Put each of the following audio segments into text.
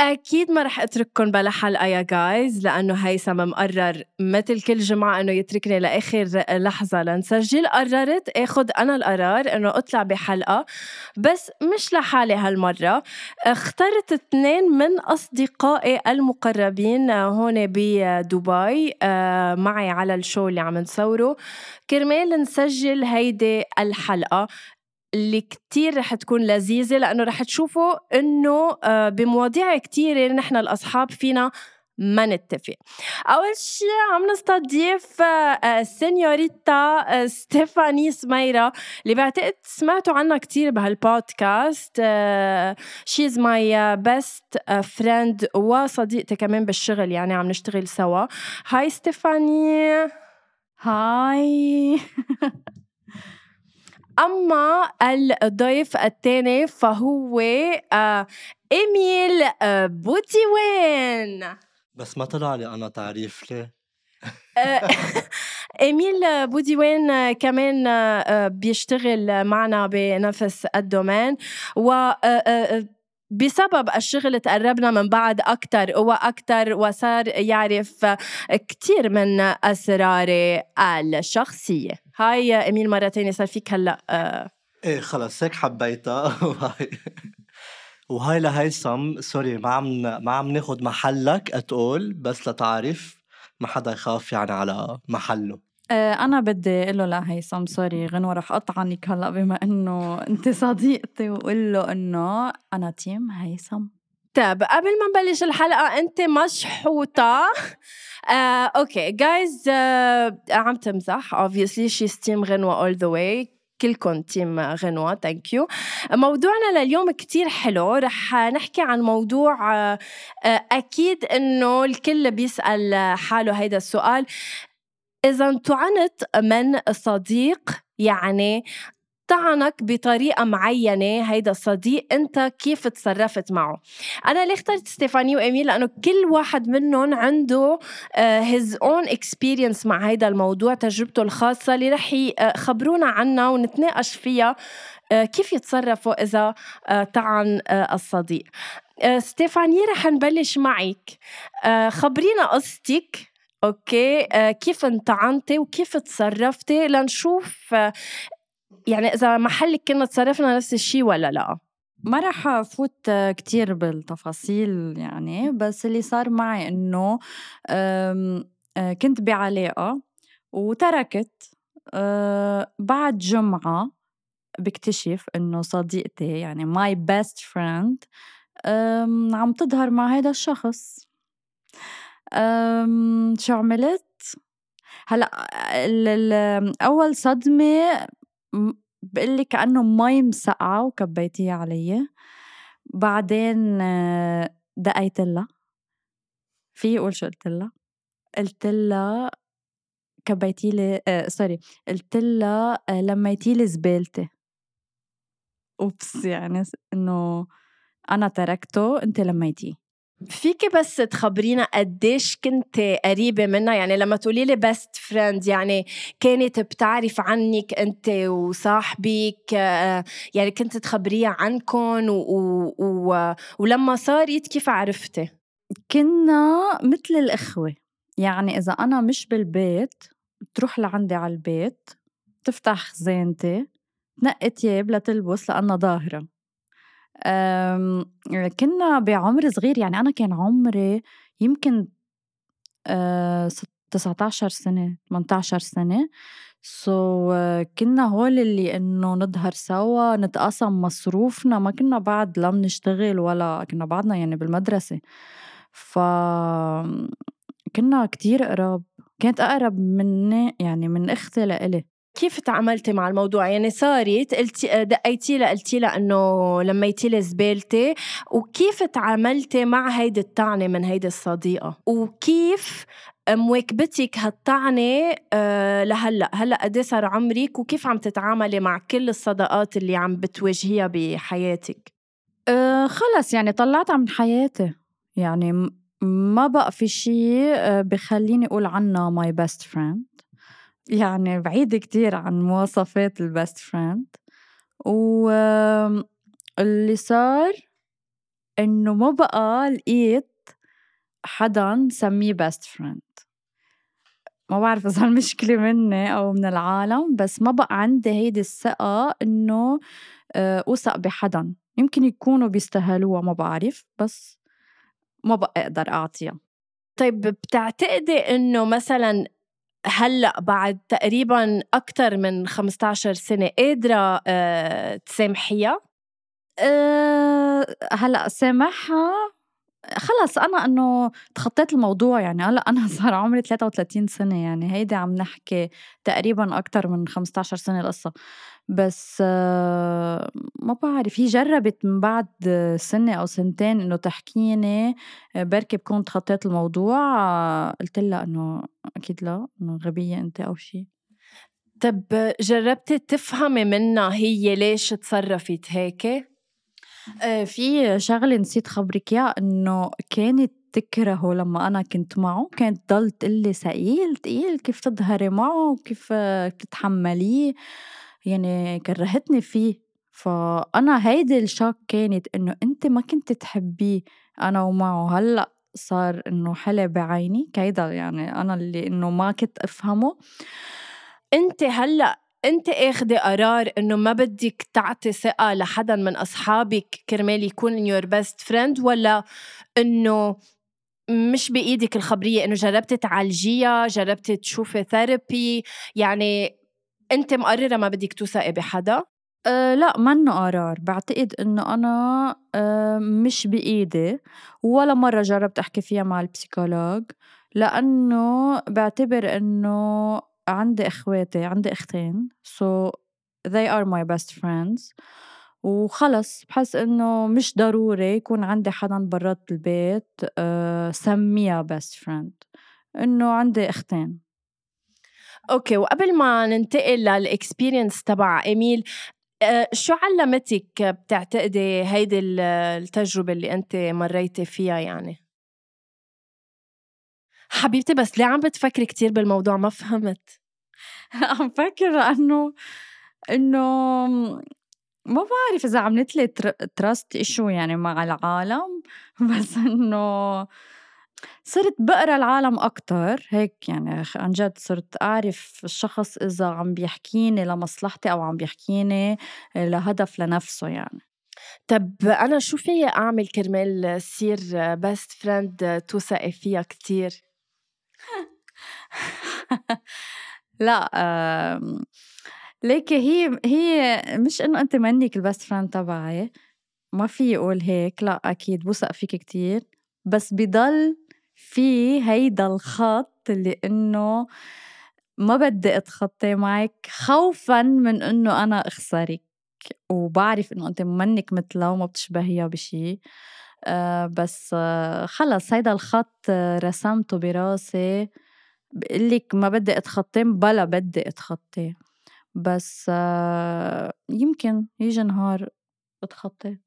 أكيد ما رح أترككم بلا حلقة يا guys لأنه هيثم مقرر مثل كل جمعة إنه يتركني لآخر لحظة لنسجل. قررت آخد أنا القرار إنه أطلع بحلقة بس مش لحالي هالمرة. اخترت اثنين من أصدقائي المقربين هون بدبي آه، معي على ال show اللي عم نصوره. كرمال نسجل هيدي الحلقة. اللي كتير رح تكون لذيذة لأنه رح تشوفوا إنه آه، بمواضيع كتيرة نحن الأصحاب فينا ما نتفق. أول شيء عم نستضيف آه، سينيوريتا ستيفاني سميرة اللي بعتقد سمعتوا عنها كتير بهال podcast she's my best friend وصديقتي كمان بالشغل يعني عم نشتغل سوا. Hi ستيفاني. Hi أما الضيف الثاني فهو آه إيميل آه بوديوين بس ما طلع لي أنا تعريف ليه؟ آه، إيميل بوديوين آه، كمان بيشتغل معنا بنفس ال domain و بسبب الشغل تقربنا من بعض أكتر وأكتر وصار يعرف كتير من أسراري الشخصية. Hi إميل مرة تانية صار فيك هلأ آه. إيه خلص هيك حبيتها. و Hi لهيثم sorry ما عم ما عم ناخد محلك اتقول بس لتعرف ما حدا يخاف يعني على محله. آه، أنا بدي أقول له لهيثم sorry غنوة رح أطعنك هلأ بما إنه أنت صديقتي. وقول له إنه أنا team هيثم طيب قبل ما نبلش الحلقة أنت مشحوطة. آه، okay guys آه، عم تمزح. Obviously she's team غنوة all the way. كلكم team غنوة thank you موضوعنا لليوم كتير حلو. رح نحكي عن موضوع آه، آه، أكيد إنه الكل بيسأل حاله هيدا السؤال. إذا انطعنت من صديق يعني طعنك بطريقة معينة هيدا الصديق أنت كيف تصرفت معه؟ أنا ليه اخترت ستيفاني وإيميل؟ لأنه كل واحد منهم عنده his own experience مع هيدا الموضوع تجربته الخاصة اللي رح يخبرونا عنها ونتناقش فيها آه، كيف يتصرفوا إذا آه، طعن آه، الصديق. ستيفاني رح نبلش معك. خبرينا قصتك. Okay. آه كيف انطعنتي وكيف تصرفتي لنشوف آه يعني إذا محلك كنا تصرفنا نفس الشيء ولا لا. ما رح أفوت كتير بالتفاصيل يعني بس اللي صار معي إنه كنت بعلاقة وتركت بعد جمعة بكتشف إنه صديقتي يعني my best friend عم تظهر مع هذا الشخص. آمم، شو عملت؟ ال أول صدمة بقول لِك كأنه مي مسقعة وكبيتيها علي، بعدين دقيت لها فيي أقول شو قُلت لها؟ قُلت لها كبيتي لي آه sorry قُلت لها لميتي لي زبالتي. oops يعني إنه أنا تركته أنتِ لميتيه. فيكي بس تخبرينا قديش كنت قريبة منها؟ يعني لما تقولي لي best friend يعني كانت بتعرف عنك أنت وصاحبك آه، يعني كنت تخبريها عنكم و... و... و... ولما صارت كيف عرفتي؟ كنا مثل الإخوة. يعني إذا أنا مش بالبيت تروح لعندي على البيت تفتح خزانتي تنقي تياب لتلبس لأنها ظاهرة. كنّا بعُمر صغير يعني أنا كان عمري يمكن آآ تسعة عشر سنة، 18 سنة، سو so كنّا هول اللي إنه نضهر سوا، نتقاسم مصروفنا، ما كنّا بعد لا منشتغل ولا كنّا بعدنا يعني بالمدرسة، ف كنّا كتير قراب، كانت أقرب منّي يعني من أختي لإلي. كيف تعاملتي مع الموضوع؟ يعني صارت قلتي دقيتي لها قلتي لها انه لميتي لي زبالتي وكيف تعاملتي مع هيدي الطعنة من هيدي الصديقة؟ وكيف مواكبتك هالطعنة أه لهلأ؟ هلأ قد إيه صار عمرك؟ وكيف عم تتعاملي مع كل الصداقات اللي عم بتواجهيها بحياتك؟ أه خلص يعني طلعتها من حياتي. يعني ما بقى في شيء آه، بخليني أقول عنها my best friend يعني بعيدة كتير عن مواصفات ال best friend واللي صار إنه ما بقى لقيت حدا سميه best friend ما بعرف إذا المشكلة مني أو من العالم بس ما بقى عندي هيدي الثقة إنه آه، أوثق بحدا. يمكن يكونوا بيستاهلوها ما بعرف بس ما بقى أقدر أعطيها. طيب بتعتقدي إنه مثلا هلأ بعد تقريبا أكثر من 15 سنة قادرة أه تسامحيها؟ أه هلأ سامحها خلص أنا إنه تخطيت الموضوع يعني. هلأ أنا صار عمري 33 سنة يعني. هيدي عم نحكي تقريبا أكثر من 15 سنة القصة. بس ما بعرف هي جربت من بعد سنة أو سنتين إنه تحكيني بركي بكون تخطيت الموضوع. قلت لها إنه أكيد لا إنه غبية أنت أو شيء طب جربتي تفهمي منها هي ليش تصرفت هيك؟ آه، في شغلة نسيت خبرك إياها إنه كانت تكرهه لما أنا كنت معه كانت تضل تقلي ثقيل تقيل كيف تظهري معه وكيف تتحمليه يعني كرهتني فيه. فأنا هيدي ال shock كانت إنه أنت ما كنت تحبيه أنا ومعه. هلأ صار إنه حلى بعيني كيدا يعني أنا اللي إنه ما كنت أفهمه. أنت هلأ أنت اخذي قرار إنه ما بدك تعطي ثقة لحدا من أصحابك كرمال يكون your best friend ولا إنه مش بإيدك الخبرية إنه جربتي تعالجيها جربتي تشوفي therapy يعني أنت مقررة ما بدك توثقي بحدا؟ أه لا منه قرار. بعتقد إنه أنا أه مش بإيدي ولا مرة جربت أحكي فيها مع البسيكولوج لأنه بعتبر إنه عندي إخواتي عندي أختين so they are my best friends. وخلص بحس إنه مش ضروري يكون عندي حدا برات البيت أه سميها best friend. إنه عندي أختين. أوكي وقبل ما ننتقل لل experience تبع إميل أه شو علمتك بتعتقدي هيدي التجربة اللي أنت مريتي فيها يعني؟ حبيبتي بس ليه عم بتفكري كتير بالموضوع؟ ما فهمت. عم فكر لأنه إنه ما بعرف إذا عملت لي trust issue يعني مع العالم بس إنه صرت بقرأ العالم أكتر هيك يعني عن جد صرت أعرف الشخص إذا عم بيحكيني لمصلحتي أو عم بيحكيني لهدف لنفسه يعني. طب أنا شو في أعمل كرمال صير best friend توثقي فيها كتير؟ لأ ليكي هي هي مش إنه أنتِ منِّك ال best friend تبعي، ما فيي أقول هيك، لأ أكيد بوثق فيكِ كتير، بس بضل في هيدا الخط اللي إنه ما بدّي أتخطّاه معِك خوفًا من إنه أنا أخسرِك، وبعرف إنه أنتِ منِّك متلا وما بتشبهيها بشي، بس آه، خلص هيدا الخط رسمته براسي. بقول لك ما بدي أتخطاه بلا بدي أتخطاه. بس يمكن يجي نهار أتخطاه.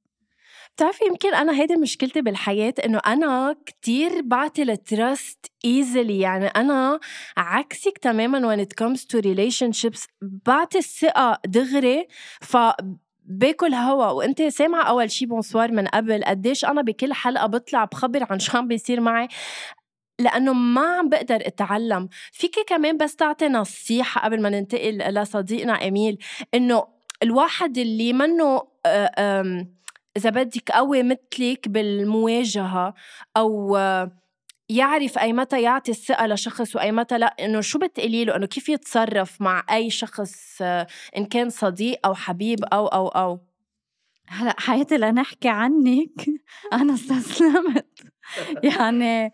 بتعرفي يمكن أنا هيدي مشكلتي بالحياة إنه أنا كتير بعطي ال trust easily يعني أنا عكسك تماما when it comes to relationships. بعطي الثقة دغري ف باكل هوا وأنت سامعة أول شي بونسوار من قبل قديش أنا بكل حلقة بطلع بخبر عن شو عم بيصير معي؟ لأنه ما عم بقدر أتعلم. فيكي كمان بس تعطي نصيحة قبل ما ننتقل لصديقنا إميل إنه الواحد اللي منه إذا بدك قوي مثلك بالمواجهة أو يعرف أي متى يعطي الثقة لشخص وأي متى لأ إنه شو بتقولي له؟ إنه كيف يتصرف مع أي شخص إن كان صديق أو حبيب أو أو أو؟ هلأ حياتي لنحكي عنك. أنا استسلمت. يعني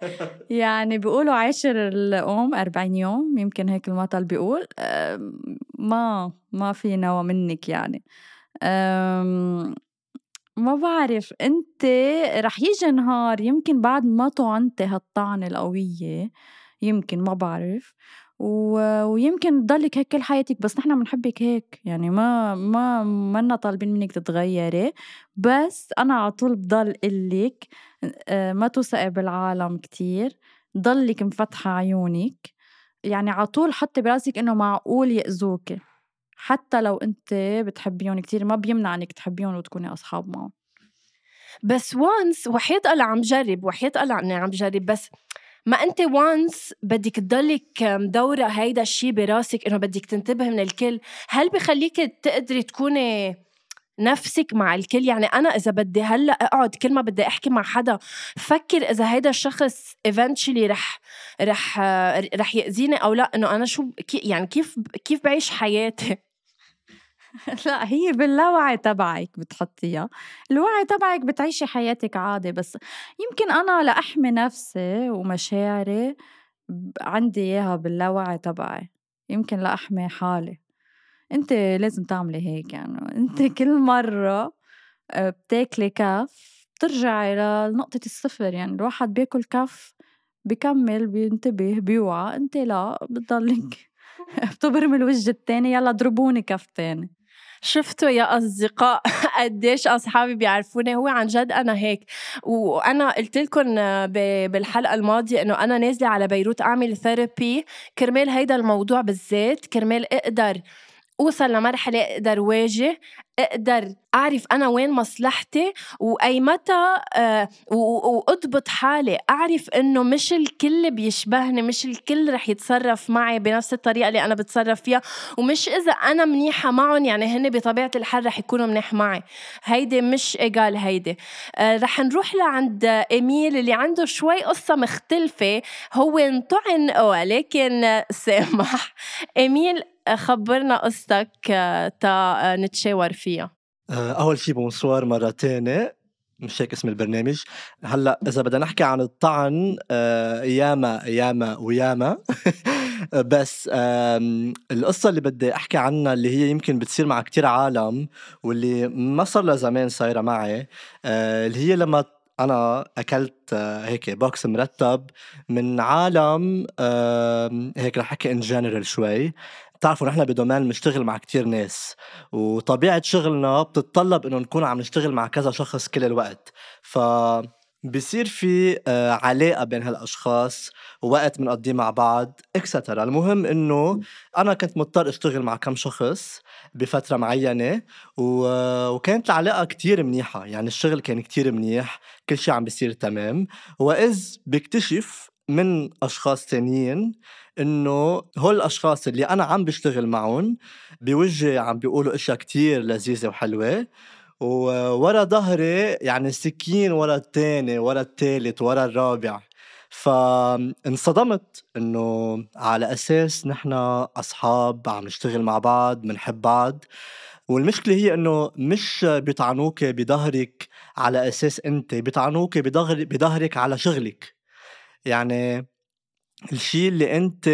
يعني بيقولوا عاشر الأم 40 يوم يمكن هيك المثل بيقول. ما ما في نوى منك يعني. ما بعرف أنت رح يجي نهار يمكن بعد ما طعنتي هالطعنة القوية يمكن ما بعرف و... ويمكن تضلك هيك كل حياتك بس نحن بنحبك هيك يعني ما ما منا طالبين منك تتغيري بس أنا على طول بضل قلك آه، ما توثقي بالعالم كتير ضلك مفتحة عيونك يعني على طول حطي براسك إنه معقول يأذوك حتى لو أنت بتحبيهم كتير ما بيمنع انك تحبيهم وتكوني أصحاب معهم. بس وانس وحيط الله عم جرب وحيط الله اني عم جرب بس ما أنت وانس بدك تضلك مدورة هيدا الشيء براسك إنه بدك تنتبه من الكل. هل بخليك تقدري تكوني نفسك مع الكل؟ يعني أنا إذا بدي هلأ أقعد كل ما بدي أحكي مع حدا فكر إذا هيدا الشخص eventually رح رح رح يأذيني أو لأ إنه أنا شو يعني كيف كيف بعيش حياتي؟ لأ هي باللاوعي تبعك بتحطيها، الوعي تبعك بتعيشي حياتك عادي بس يمكن أنا لأحمي نفسي ومشاعري عندي إياها باللاوعي تبعي، يمكن لأحمي حالي، أنتِ لازم تعملي هيك يعني. أنتِ كل مرة آه، بتاكلي كف بترجعي لنقطة الصفر يعني. الواحد بياكل كف بكمل بينتبه بيوعى. أنتِ لأ بتضلِك بتبرمي الوجه التاني يلا ضربوني كف تاني. شفتوا يا أصدقاء قديش أصحابي بيعرفوني هو عن جد أنا هيك. وأنا قلت لكم بالحلقة الماضية إنه أنا نازلة على بيروت أعمل ثيرابي كرمال هيدا الموضوع بالذات كرمال أقدر أوصل لمرحلة أقدر واجه أقدر أعرف أنا وين مصلحتي وأي متى آه وأضبط حالي. أعرف إنه مش الكل بيشبهني مش الكل رح يتصرف معي بنفس الطريقة اللي أنا بتصرف فيها ومش إذا أنا منيحة معهم يعني هن بطبيعة الحال رح يكونوا منيح معي. هيدي مش إيجال هيدي. آه رح نروح لعند إيميل اللي عنده شوي قصة مختلفة. هو انطعن ولكن سامح. إيميل خبرنا قصتك آه، تا آه، نتشاور فيها. آه، أول شيء بونسوار مرة تانية مش هيك اسم البرنامج. هلأ إذا بدنا نحكي عن الطعن ياما ياما وياما. بس القصة اللي بدي أحكي عنها اللي هي يمكن بتصير مع كتير عالم واللي ما صار لها زمان صايرة معي اللي هي لما أنا أكلت هيك بوكس مرتب من عالم هيك رح أحكي ان جنرال شوي. بتعرفوا نحن بدومين بنشتغل مع كتير ناس وطبيعة شغلنا بتتطلب إنه نكون عم نشتغل مع كذا شخص كل الوقت. ف بصير في آه، علاقة بين هالأشخاص ووقت بنقضيه مع بعض اكسترا المهم إنه أنا كنت مضطر أشتغل مع كم شخص بفترة معينة وكانت العلاقة كتير منيحة. يعني الشغل كان كتير منيح كل شيء عم بيصير تمام. وإذ بكتشف من أشخاص تانيين إنه هول الأشخاص اللي أنا عم بشتغل معهم بوجهي عم بيقولوا إشياء كتير لذيذة وحلوة وورا ظهري يعني سكين ورا الثاني ورا الثالث ورا الرابع. فانصدمت إنه على أساس نحن أصحاب عم نشتغل مع بعض بنحب بعض. والمشكلة هي إنه مش بيطعنوك بظهرك على أساس أنت بيطعنوك بظهرك على شغلك. يعني الشيء اللي أنت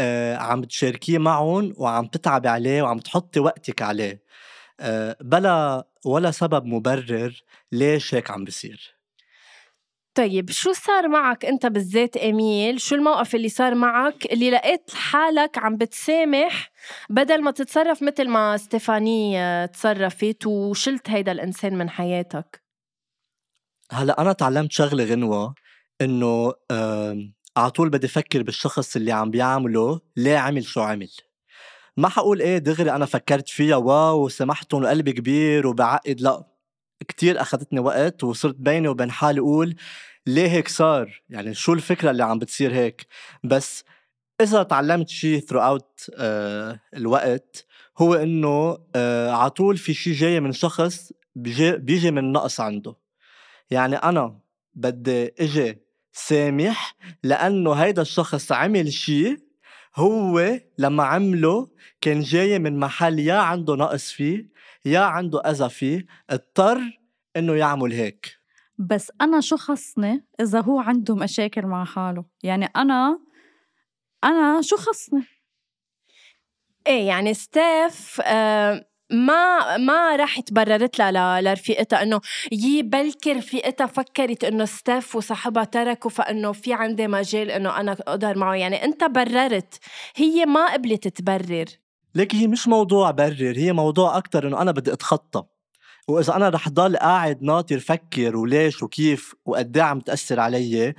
آه، عم تشاركيه معهم وعم تتعبي عليه وعم تحطي وقتك عليه. آه، بلا ولا سبب مبرر ليش هيك عم بيصير طيب شو صار معك أنت بالذات اميل شو الموقف اللي صار معك اللي لقيت حالك عم بتسامح بدل ما تتصرف مثل ما ستيفاني آه، تصرفت وشلت هيدا الإنسان من حياتك؟ هلأ أنا تعلمت شغلة غنوة إنه على طول بدي أفكر بالشخص اللي عم بيعمله ليه عمل شو عمل. ما حقول إيه دغري أنا فكرت فيها واو سمحتهم وقلبي كبير وبعقد. لا كتير أخذتني وقت وصرت بيني وبين حالي أقول ليه هيك صار؟ يعني شو الفكرة اللي عم بتصير هيك؟ بس إذا تعلمت شيء اوت آه الوقت هو إنه آه على طول في شيء جاي من شخص بيجي, بيجي من نقص عنده. يعني أنا بدي إجي سامح لأنه هيدا الشخص عمل شيء هو لما عمله كان جاي من محل يا عنده نقص فيه يا عنده أذى فيه اضطر إنه يعمل هيك. بس أنا شو خصني إذا هو عنده مشاكل مع حاله يعني أنا أنا شو خصني إيه يعني ستيف آه ما ما راحت بررت لها لرفيقتها إنه يي بلكي رفيقتها فكرت إنه ستيف وصاحبها تركوا فإنه في عندي مجال إنه أنا أقدر معه. يعني أنت بررت هي ما قبلت تبرر. ليك هي مش موضوع برر هي موضوع أكتر إنه أنا بدي أتخطى. وإذا أنا رح ضل قاعد ناطر فكر وليش وكيف وقد إيه عم تأثر علي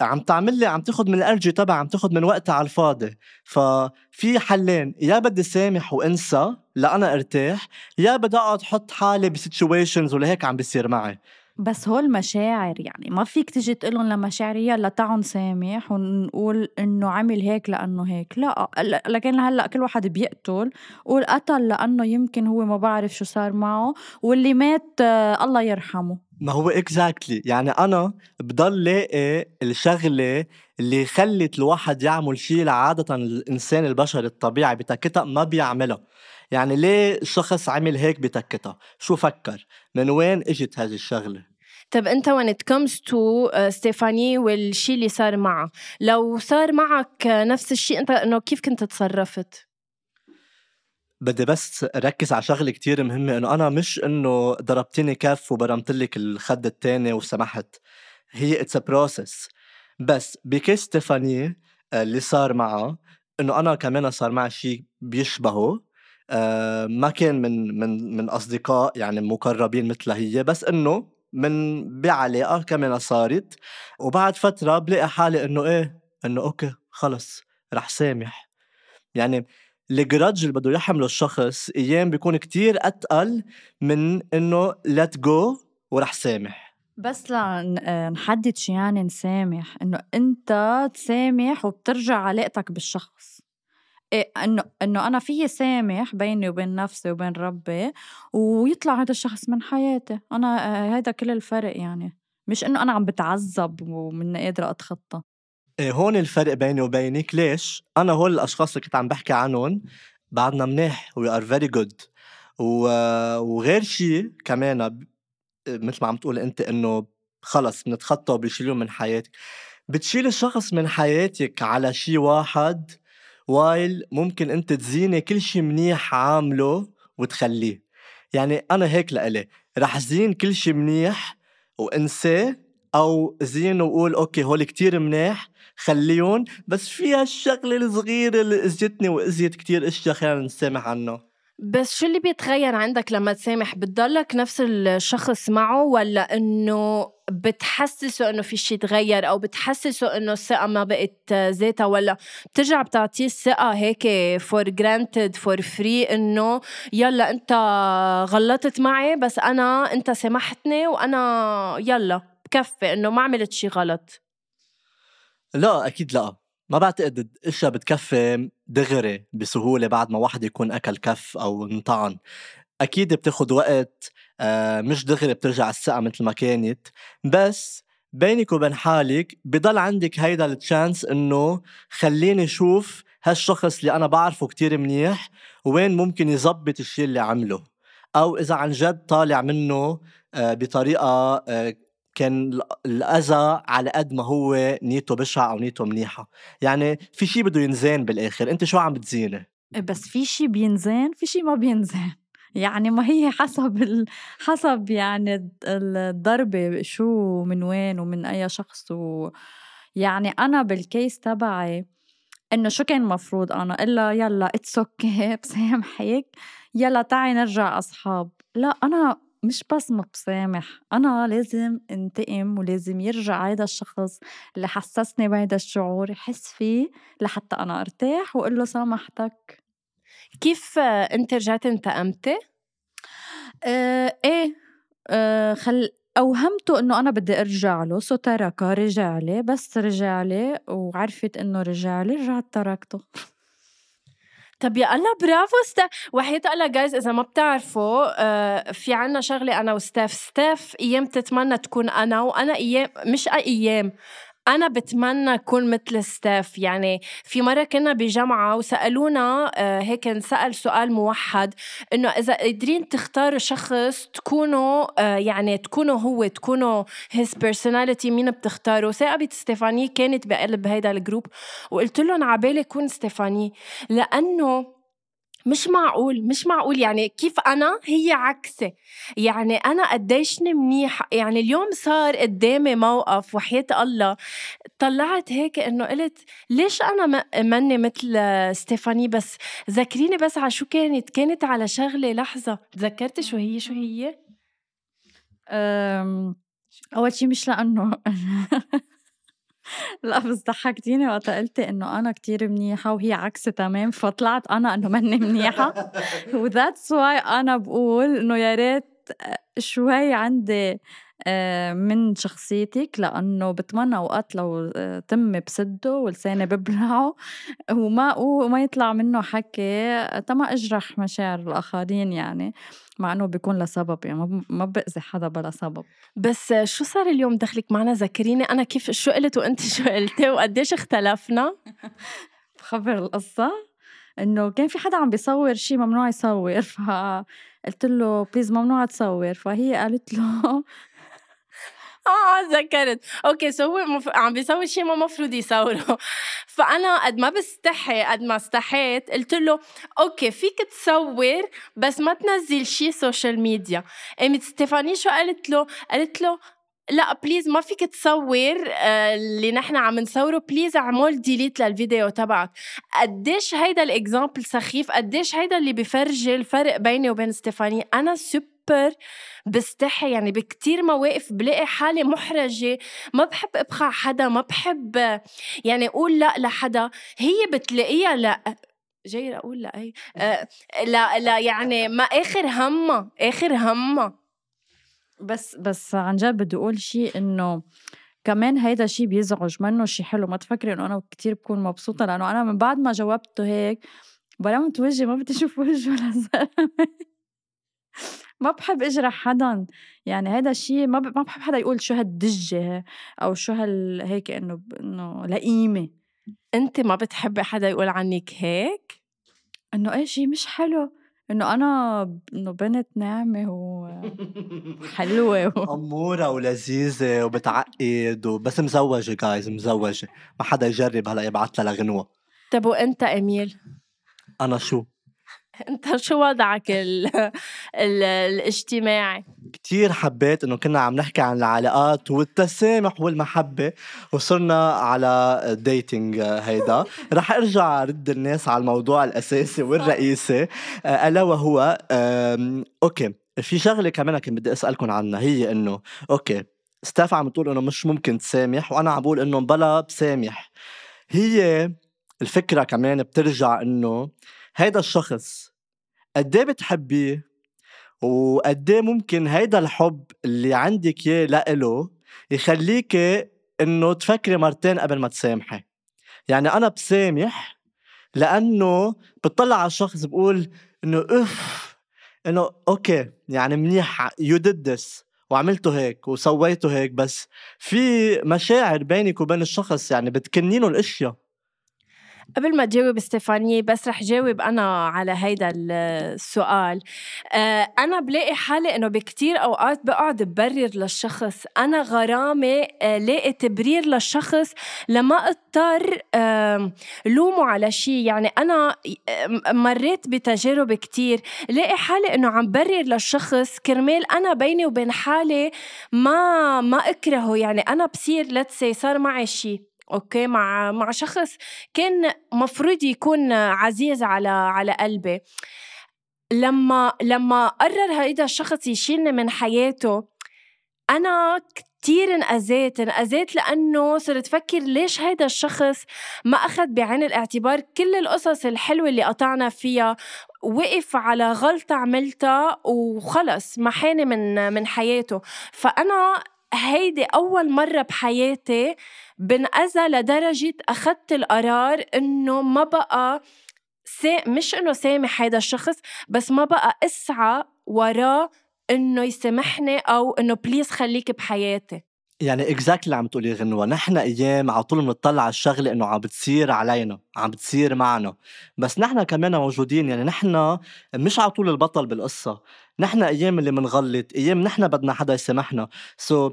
عم تعمل لي عم تاخد من الارجي تبع عم تاخد من وقتها على الفاضي. ففي حلين يا بدي سامح وانسى لأنا ارتاح يا بدي أقعد حط حالي ب situations ولهيك عم بيصير معي. بس هول مشاعر يعني ما فيك تجي تقولهم لمشاعري يلا تعوا نسامح ونقول إنه عمل هيك لأنه هيك. لا لكن هلأ كل واحد بيقتل قول قتل لأنه يمكن هو ما بعرف شو صار معه واللي مات آه، الله يرحمه. ما هو اكزاكتلي يعني أنا بضل لاقي الشغلة اللي خلت الواحد يعمل شيء عاده الإنسان البشري الطبيعي بتكتها ما بيعملها. يعني ليه شخص عمل هيك بتكتها؟ شو فكر؟ من وين إجت هذه الشغلة؟ طب أنت when it comes to ستيفاني والشيء اللي صار معها لو صار معك نفس الشيء أنت إنه كيف كنت تصرفت؟ بدي بس ركز على شغلة كتير مهمة إنه أنا مش إنه ضربتني كف وبرمت لك الخد الثاني وسمحت. هي it's process بس ب case ستيفاني اللي صار معها إنه أنا كمان صار معي شيء بيشبهه آه، ما كان من من من أصدقاء يعني مقربين مثلها هي بس إنه من بعلاقة كمان صارت. وبعد فترة بلاقي حالي إنه إيه إنه أوكي خلص رح سامح. يعني الجرادج اللي بده يحمله الشخص أيام بيكون كتير أتقل من إنه ليت جو ورح سامح. بس لنحدد شو يعني نسامح إنه أنت تسامح وبترجع علاقتك بالشخص. إيه إنه إنه أنا فيي سامح بيني وبين نفسي وبين ربي ويطلع هذا الشخص من حياتي. أنا هذا كل الفرق يعني. مش إنه أنا عم بتعذب ومن قادرة أتخطى. هون الفرق بيني وبينك. ليش؟ أنا هول الأشخاص اللي كنت عم بحكي عنهم بعدنا منيح. we are very good وغير شيء كمان مثل ما عم تقول أنت إنه خلص بنتخطى وبيشيلوه من حياتك. بتشيل الشخص من حياتك على شيء واحد while ممكن أنت تزيني كل شيء منيح عامله وتخليه. يعني أنا هيك لإلي. رح زين كل شيء منيح وإنساه أو زين وقول okay هول كتير منيح خليهم بس في هالشغلة الصغيرة اللي اذتني وأذيت كتير إشياء خلينا نسامح عنه. بس شو اللي بيتغير عندك لما تسامح؟ بتضلك نفس الشخص معه ولا إنه بتحسسه إنه في شيء تغير أو بتحسسه إنه الثقة ما بقت ذاتها ولا بترجع بتعطيه الثقة هيك for granted for free إنه يلا أنت غلطت معي بس أنا أنت سامحتني وأنا يلا. بكفي إنه ما عملت شيء غلط؟ لا أكيد لا. ما بعتقد الاشياء بتكفي دغري بسهولة بعد ما واحد يكون أكل كف أو انطعن. أكيد بتاخد وقت آه، مش دغري بترجع الثقه مثل ما كانت. بس بينك وبين حالك بضل عندك هيدا التشانس إنه خليني أشوف هالشخص اللي أنا بعرفه كتير منيح وين ممكن يزبط الشيء اللي عمله. أو إذا عن جد طالع منه آه، بطريقة آه، كان الأذى على قد ما هو نيته بشعة أو نيته منيحة. يعني في شيء بده ينزين بالآخر أنت شو عم بتزينه إيه، بس في شيء بينزين في شيء ما بينزين. يعني ما هي حسب ال... حسب يعني الضربة شو من وين ومن أي شخص. و... يعني أنا بالكيس تبعي إنه شو كان مفروض أنا؟ إلا يلا it's okay بسامحك يلا تعي نرجع أصحاب. لا أنا مش بس ما بسامح أنا لازم انتقم ولازم يرجع هيدا الشخص اللي حسسني بهيدا الشعور يحس فيه لحتى أنا أرتاح وأقول له سامحتك. كيف أنت رجعت انتقمتي؟ آه إيه آه خل أوهمته إنه أنا بدي أرجع له so تركه رجع لي بس رجع لي وعرفت إنه رجع لي رجعت تركته. طب يا الله برافو ستاف وحياة الله جايز إذا ما بتعرفوا آه في عنا شغلة أنا وستاف. ستاف أيام تتمنى تكون أنا وأنا أيام مش أيام. أنا بتمنى أكون مثل ستاف يعني في مرة كنا بجامعة وسألونا آه، هيك نسأل سؤال موحد إنه إذا قادرين تختاروا شخص تكونوا آه، يعني تكونوا هو تكونوا his personality مين بتختاروا؟ صاقبت ستيفاني كانت بقلب هيدا ال group وقلت لهم عبالي كون ستيفاني لأنه مش معقول مش معقول. يعني كيف أنا؟ هي عكسي. يعني أنا قديشني منيح. يعني اليوم صار قدامي موقف وحياة الله. طلعت هيك إنه قلت ليش أنا مني مثل ستيفاني؟ بس ذكريني بس على شو كانت؟ كانت على شغلة. لحظة. تذكرتي شو هي؟ شو هي؟ أول شيء مش لأنه لأ بس ضحّكتيني وقتها قلتي إنه أنا كتير منيحة وهي عكسي تمام، فطلعت أنا إنه ماني منيحة. وذاتس واي أنا بقول إنه يا ريت شوي عندي من شخصيتك لأنه بتمنى أوقات لو تمي بسده ولساني ببلعه وما وما يطلع منه حكي تما أجرح مشاعر الآخرين يعني مع إنه بيكون لسبب يعني ما بأذي حدا بلا سبب. بس شو صار اليوم دخلك معنا؟ ذكريني أنا كيف شو قلت وأنت شو قلتي وقديش اختلفنا. بخبر القصة إنه كان في حدا عم بيصور شيء ممنوع يصور فقلت له please ممنوع تصور فهي قالت له آه ذكرت. okay so مف... عم بيسوي شيء ما مفروض يصوره فأنا قد ما بستحي قد ما استحيت قلت له okay فيك تصور بس ما تنزل شيء social media قامت ستيفاني شو قالت له؟ قالت له لا please ما فيك تصور آه، اللي نحن عم نصوره please اعمل delete للفيديو تبعك. قديش هيدا ال example سخيف؟ قديش هيدا اللي بفرجي الفرق بيني وبين ستيفاني؟ أنا سوبر بستحي يعني بكتير مواقف بلاقي حالي محرجة ما بحب إبخع حدا ما بحب يعني أقول لأ لحدا هي بتلاقيها لأ جاي أقول لأ اي آه لا لا يعني ما آخر همها آخر همها بس بس عن جد بدي أقول شيء إنه كمان هيدا شيء بيزعج منه شيء حلو. ما تفكري إنه أنا كتير بكون مبسوطة لأنه أنا من بعد ما جاوبته هيك برمت وجهي ما بدي أشوف وجهه للزلمة ما بحب اجرح حدا يعني هذا الشيء ما ما بحب حدا يقول شو هالدجة أو شو هال هيك إنه إنه لئيمة. أنت ما بتحبي حدا يقول عنك هيك؟ إنه إيه شيء مش حلو. إنه أنا إنه بنت ناعمة وحلوه و... أمورة ولذيذة وبتعقد وبس مزوجة جايز مزوجة. ما حدا يجرب هلأ يبعث لها لغنوة. طب وإنت اميل أنا شو؟ انت شو وضعك ال ال الاجتماعي؟ كتير حبيت إنه كنا عم نحكي عن العلاقات والتسامح والمحبة وصرنا على dating هيدا. رح أرجع رد الناس على الموضوع الأساسي والرئيسي. آه، ألا وهو okay في شغلة كمان كنت بدي اسالكم عنها. هي إنه okay ستاف عم تقول إنه مش ممكن تسامح وأنا عم بقول إنه بلا بسامح. هي الفكرة كمان بترجع إنه هيدا الشخص قد إيه بتحبيه وقد إيه ممكن هيدا الحب اللي عندك اياه لإله يخليك إنه تفكري مرتين قبل ما تسامحي؟ يعني أنا بسامح لأنه بطلع على الشخص بقول إنه اف إنه okay يعني منيح you did this وعملته هيك وسويته هيك بس في مشاعر بينك وبين الشخص يعني بتكنينه الأشياء. قبل ما تجاوب ستيفاني بس رح جاوب أنا على هيدا السؤال. آه، أنا بلاقي حالي إنه بكتير أوقات بقعد ببرر للشخص. أنا غرامة آه، لاقي تبرير للشخص لما أضطر لومه على شيء يعني أنا مريت بتجارب كتير. لاقي حالي إنه عم برر للشخص كرمال أنا بيني وبين حالي ما ما أكرهه. يعني أنا بصير لتسي صار معي شيء أوكي مع مع شخص كان مفروض يكون عزيز على على قلبي لما لما قرر هيدا الشخص يشيلني من حياته أنا كتير انأذيت انأذيت لأنه صرت فكر ليش هيدا الشخص ما أخذ بعين الاعتبار كل القصص الحلوة اللي قطعنا فيها وقف على غلطة عملتها وخلص محاني من من حياته. فأنا هيدي أول مرة بحياتي بنأذى لدرجة أخدت القرار إنه ما بقى سا... مش إنه سامح هيدا الشخص بس ما بقى أسعى وراه إنه يسامحني أو إنه please خليك بحياتي. يعني exactly اللي عم تقولي غنوة نحن أيام على طول بنطلع على الشغلة إنه عم بتصير علينا عم بتصير معنا. بس نحن كمان موجودين يعني نحن مش على طول البطل بالقصة. نحن أيام اللي بنغلط أيام نحن بدنا حدا يسامحنا. so so,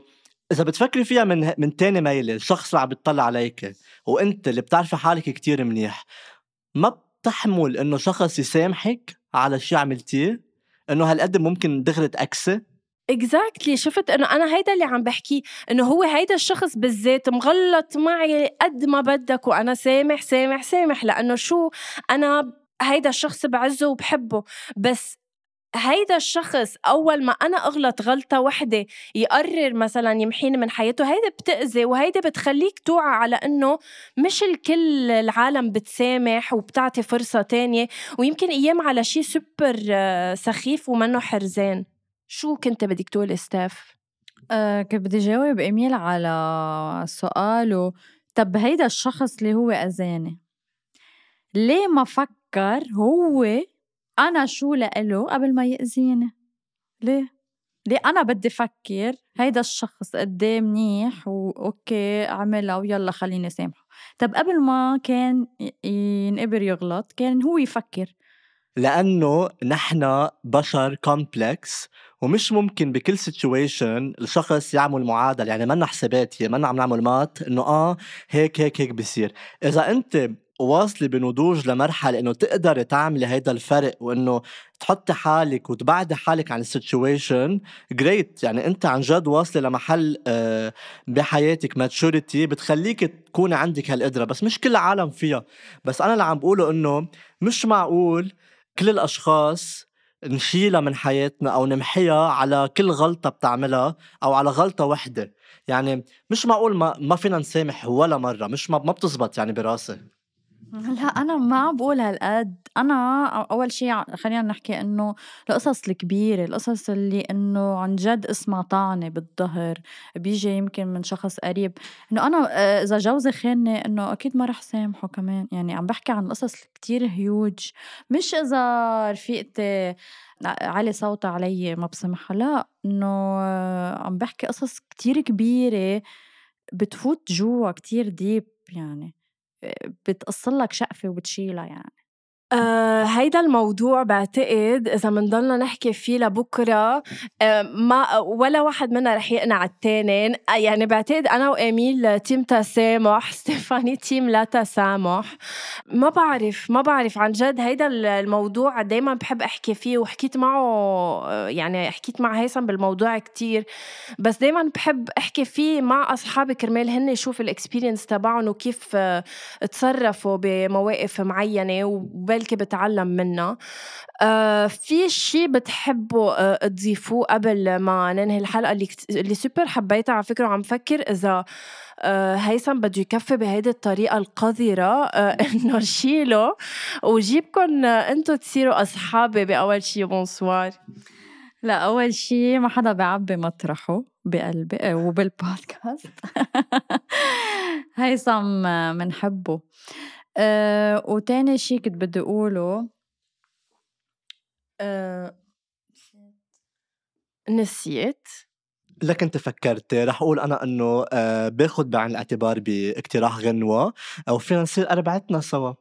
إذا بتفكري فيها من من تاني ميلة الشخص اللي عم بيطلع عليك وأنت اللي بتعرفي حالك كتير منيح ما بتحمل إنه شخص يسامحك على شي عملتيه إنه هالقد ممكن دغري تأكسي؟ exactly. شفت إنه أنا هيدا اللي عم بحكيه إنه هو هيدا الشخص بالذات مغلط معي قد ما بدك وأنا سامح سامح سامح لأنه شو أنا هيدا الشخص بعزه وبحبه. بس هيدا الشخص أول ما أنا أغلط غلطة وحده يقرر مثلا يمحيني من حياته هيدا بتأذي وهيدا بتخليك توعى على إنه مش الكل العالم بتسامح وبتعطي فرصة تانية ويمكن أيام على شيء سوبر آه، سخيف ومنه حرزان شو كنت بدك تقولي ستاف؟ أه كنت بدي جاوب إيميل على سؤاله طب هيدا الشخص اللي هو أذاني ليه ما فكر هو أنا شو لإله قبل ما يأذيني؟ ليه؟ ليه أنا بدي فكر هيدا الشخص قد إيه منيح و okay عملها ويلا خليني سامحه. طب قبل ما كان ينقبر يغلط كان هو يفكر. لأنه نحن بشر complex ومش ممكن بكل situation الشخص يعمل معادلة يعني منا حسابات هي منا عم نعمل math إنه آه هيك هيك هيك بصير إذا أنت واصلة بنضوج لمرحلة إنه تقدري تعملي هيدا الفرق وإنه تحطي حالك وتبعدي حالك عن ال situation great يعني أنت عن جد واصلة لمحل آه، بحياتك maturity بتخليك تكوني عندك هالقدرة. بس مش كل العالم فيها. بس أنا اللي عم بقوله إنه مش معقول كل الأشخاص نشيلها من حياتنا أو نمحيها على كل غلطة بتعملها أو على غلطة وحدة. يعني مش معقول ما, ما فينا نسامح ولا مرة. مش ما, ما بتزبط يعني براسي. لا أنا ما بقول هالقد. أنا أول شي خلينا نحكي إنه القصص الكبيرة القصص اللي إنه عن جد اسمها طعنة بالظهر بيجي يمكن من شخص قريب. إنه أنا آه، إذا جوزي خانني إنه أكيد ما رح سامحه كمان. يعني عم بحكي عن قصص كتير هيوج مش إذا رفيقتي علي صوتها علي ما بسمحها. لا إنه عم بحكي قصص كتير كبيرة بتفوت جوا كتير deep يعني. بتقص لك شقفة وبتشيلها يعني. آه هيدا الموضوع بعتقد إذا بنضلنا نحكي فيه لبكرة آه ما ولا واحد منا رح يقنع الثاني آه يعني بعتقد أنا واميل team تسامح ستيفاني team لا تسامح. ما بعرف ما بعرف عن جد هيدا الموضوع دايما بحب أحكي فيه وحكيت معه آه، يعني حكيت مع هيثم بالموضوع كتير. بس دايما بحب أحكي فيه مع اصحابي كرمال هن يشوف ال experience تبعهم وكيف آه، تصرفوا بمواقف معينة وبل بلكي بتعلم منها آه في شيء بتحبوا آه تضيفوه قبل ما ننهي الحلقة اللي, اللي سوبر حبيتها على فكرة وعم فكر إذا آه هيثم بده يكفي بهيدي الطريقة القذرة آه إنه شيله وجيبكم أنتم تصيروا أصحابي بأول شيء بونسوار لا أول شيء ما حدا بيعبي مطرحه بقلبي وبالبودكاست هيثم منحبه. آآ وتاني شي كنت بدّي أقوله آآ نسيت. لك أنت فكّرتِ، رح أقول أنا إنه آآ باخُد بعين الاعتبار باقتراح غنوة وفينا نصير أربعتنا سوا،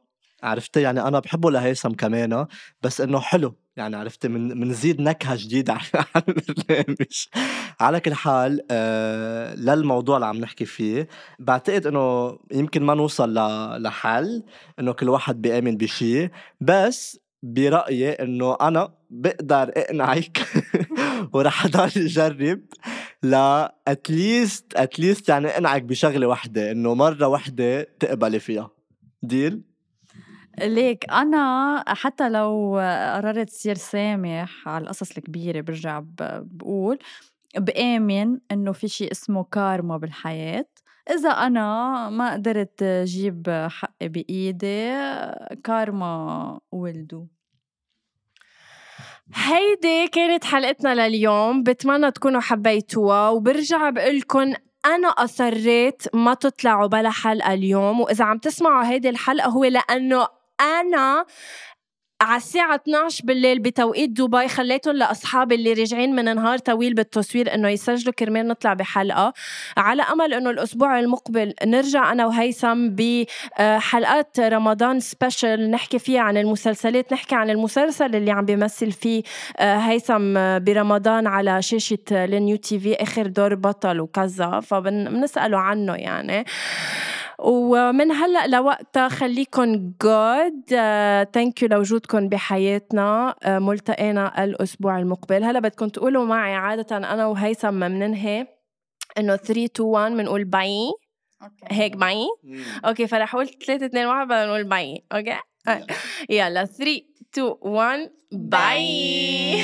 عرفتِ؟ يعني أنا بحبّه لهيثم كمان بس إنه حلو، يعني عرفتِ؟ من منزيد نكهة جديدة على البرنامج. على كل حال آه للموضوع اللي عم نحكي فيه بعتقد إنه يمكن ما نوصل لحل إنه كل واحد بيآمن بشي. بس برأيي إنه أنا بقدر أقنعك ورح أضل أجرب لا اتليست اتليست يعني أقنعك بشغلة وحده إنه مرة وحده تقبلي فيها. ديل ليك أنا حتى لو قررت صير سامح على القصص الكبيرة برجع بقول بآمن إنه في شي اسمه كارما بالحياة. إذا أنا ما قدرت جيب حقي بإيدي كارما ولدو. هيدي كانت حلقتنا لليوم بتمنى تكونوا حبيتوها وبرجع بقولكن أنا أصريت ما تطلعوا بلا حلقة اليوم وإذا عم تسمعوا هيدي الحلقة هو لأنه أنا على الساعة 12 بالليل بتوقيت دبي خليتهم لأصحابي اللي راجعين من نهار طويل بالتصوير إنه يسجلوا كرمال نطلع بحلقة. على أمل إنه الأسبوع المقبل نرجع أنا وهيثم بحلقات رمضان سبيشل نحكي فيها عن المسلسلات نحكي عن المسلسل اللي عم بيمثل فيه آه، هيثم برمضان على شاشة ال New TV آخر دور بطل وكذا فبنسأله عنه يعني. ومن هلا لوقتها خليكم good thank you لوجودكم بحياتنا. uh, ملتقينا الأسبوع المقبل. هلا بدكم تقولوا معي عادة أنا وهيثم بننهي. إنه 3 2 1 بنقول bye okay. هيك bye okay فرح أقول 3 2 1 بدنا نقول bye okay؟ يلا. 3 2 1 باي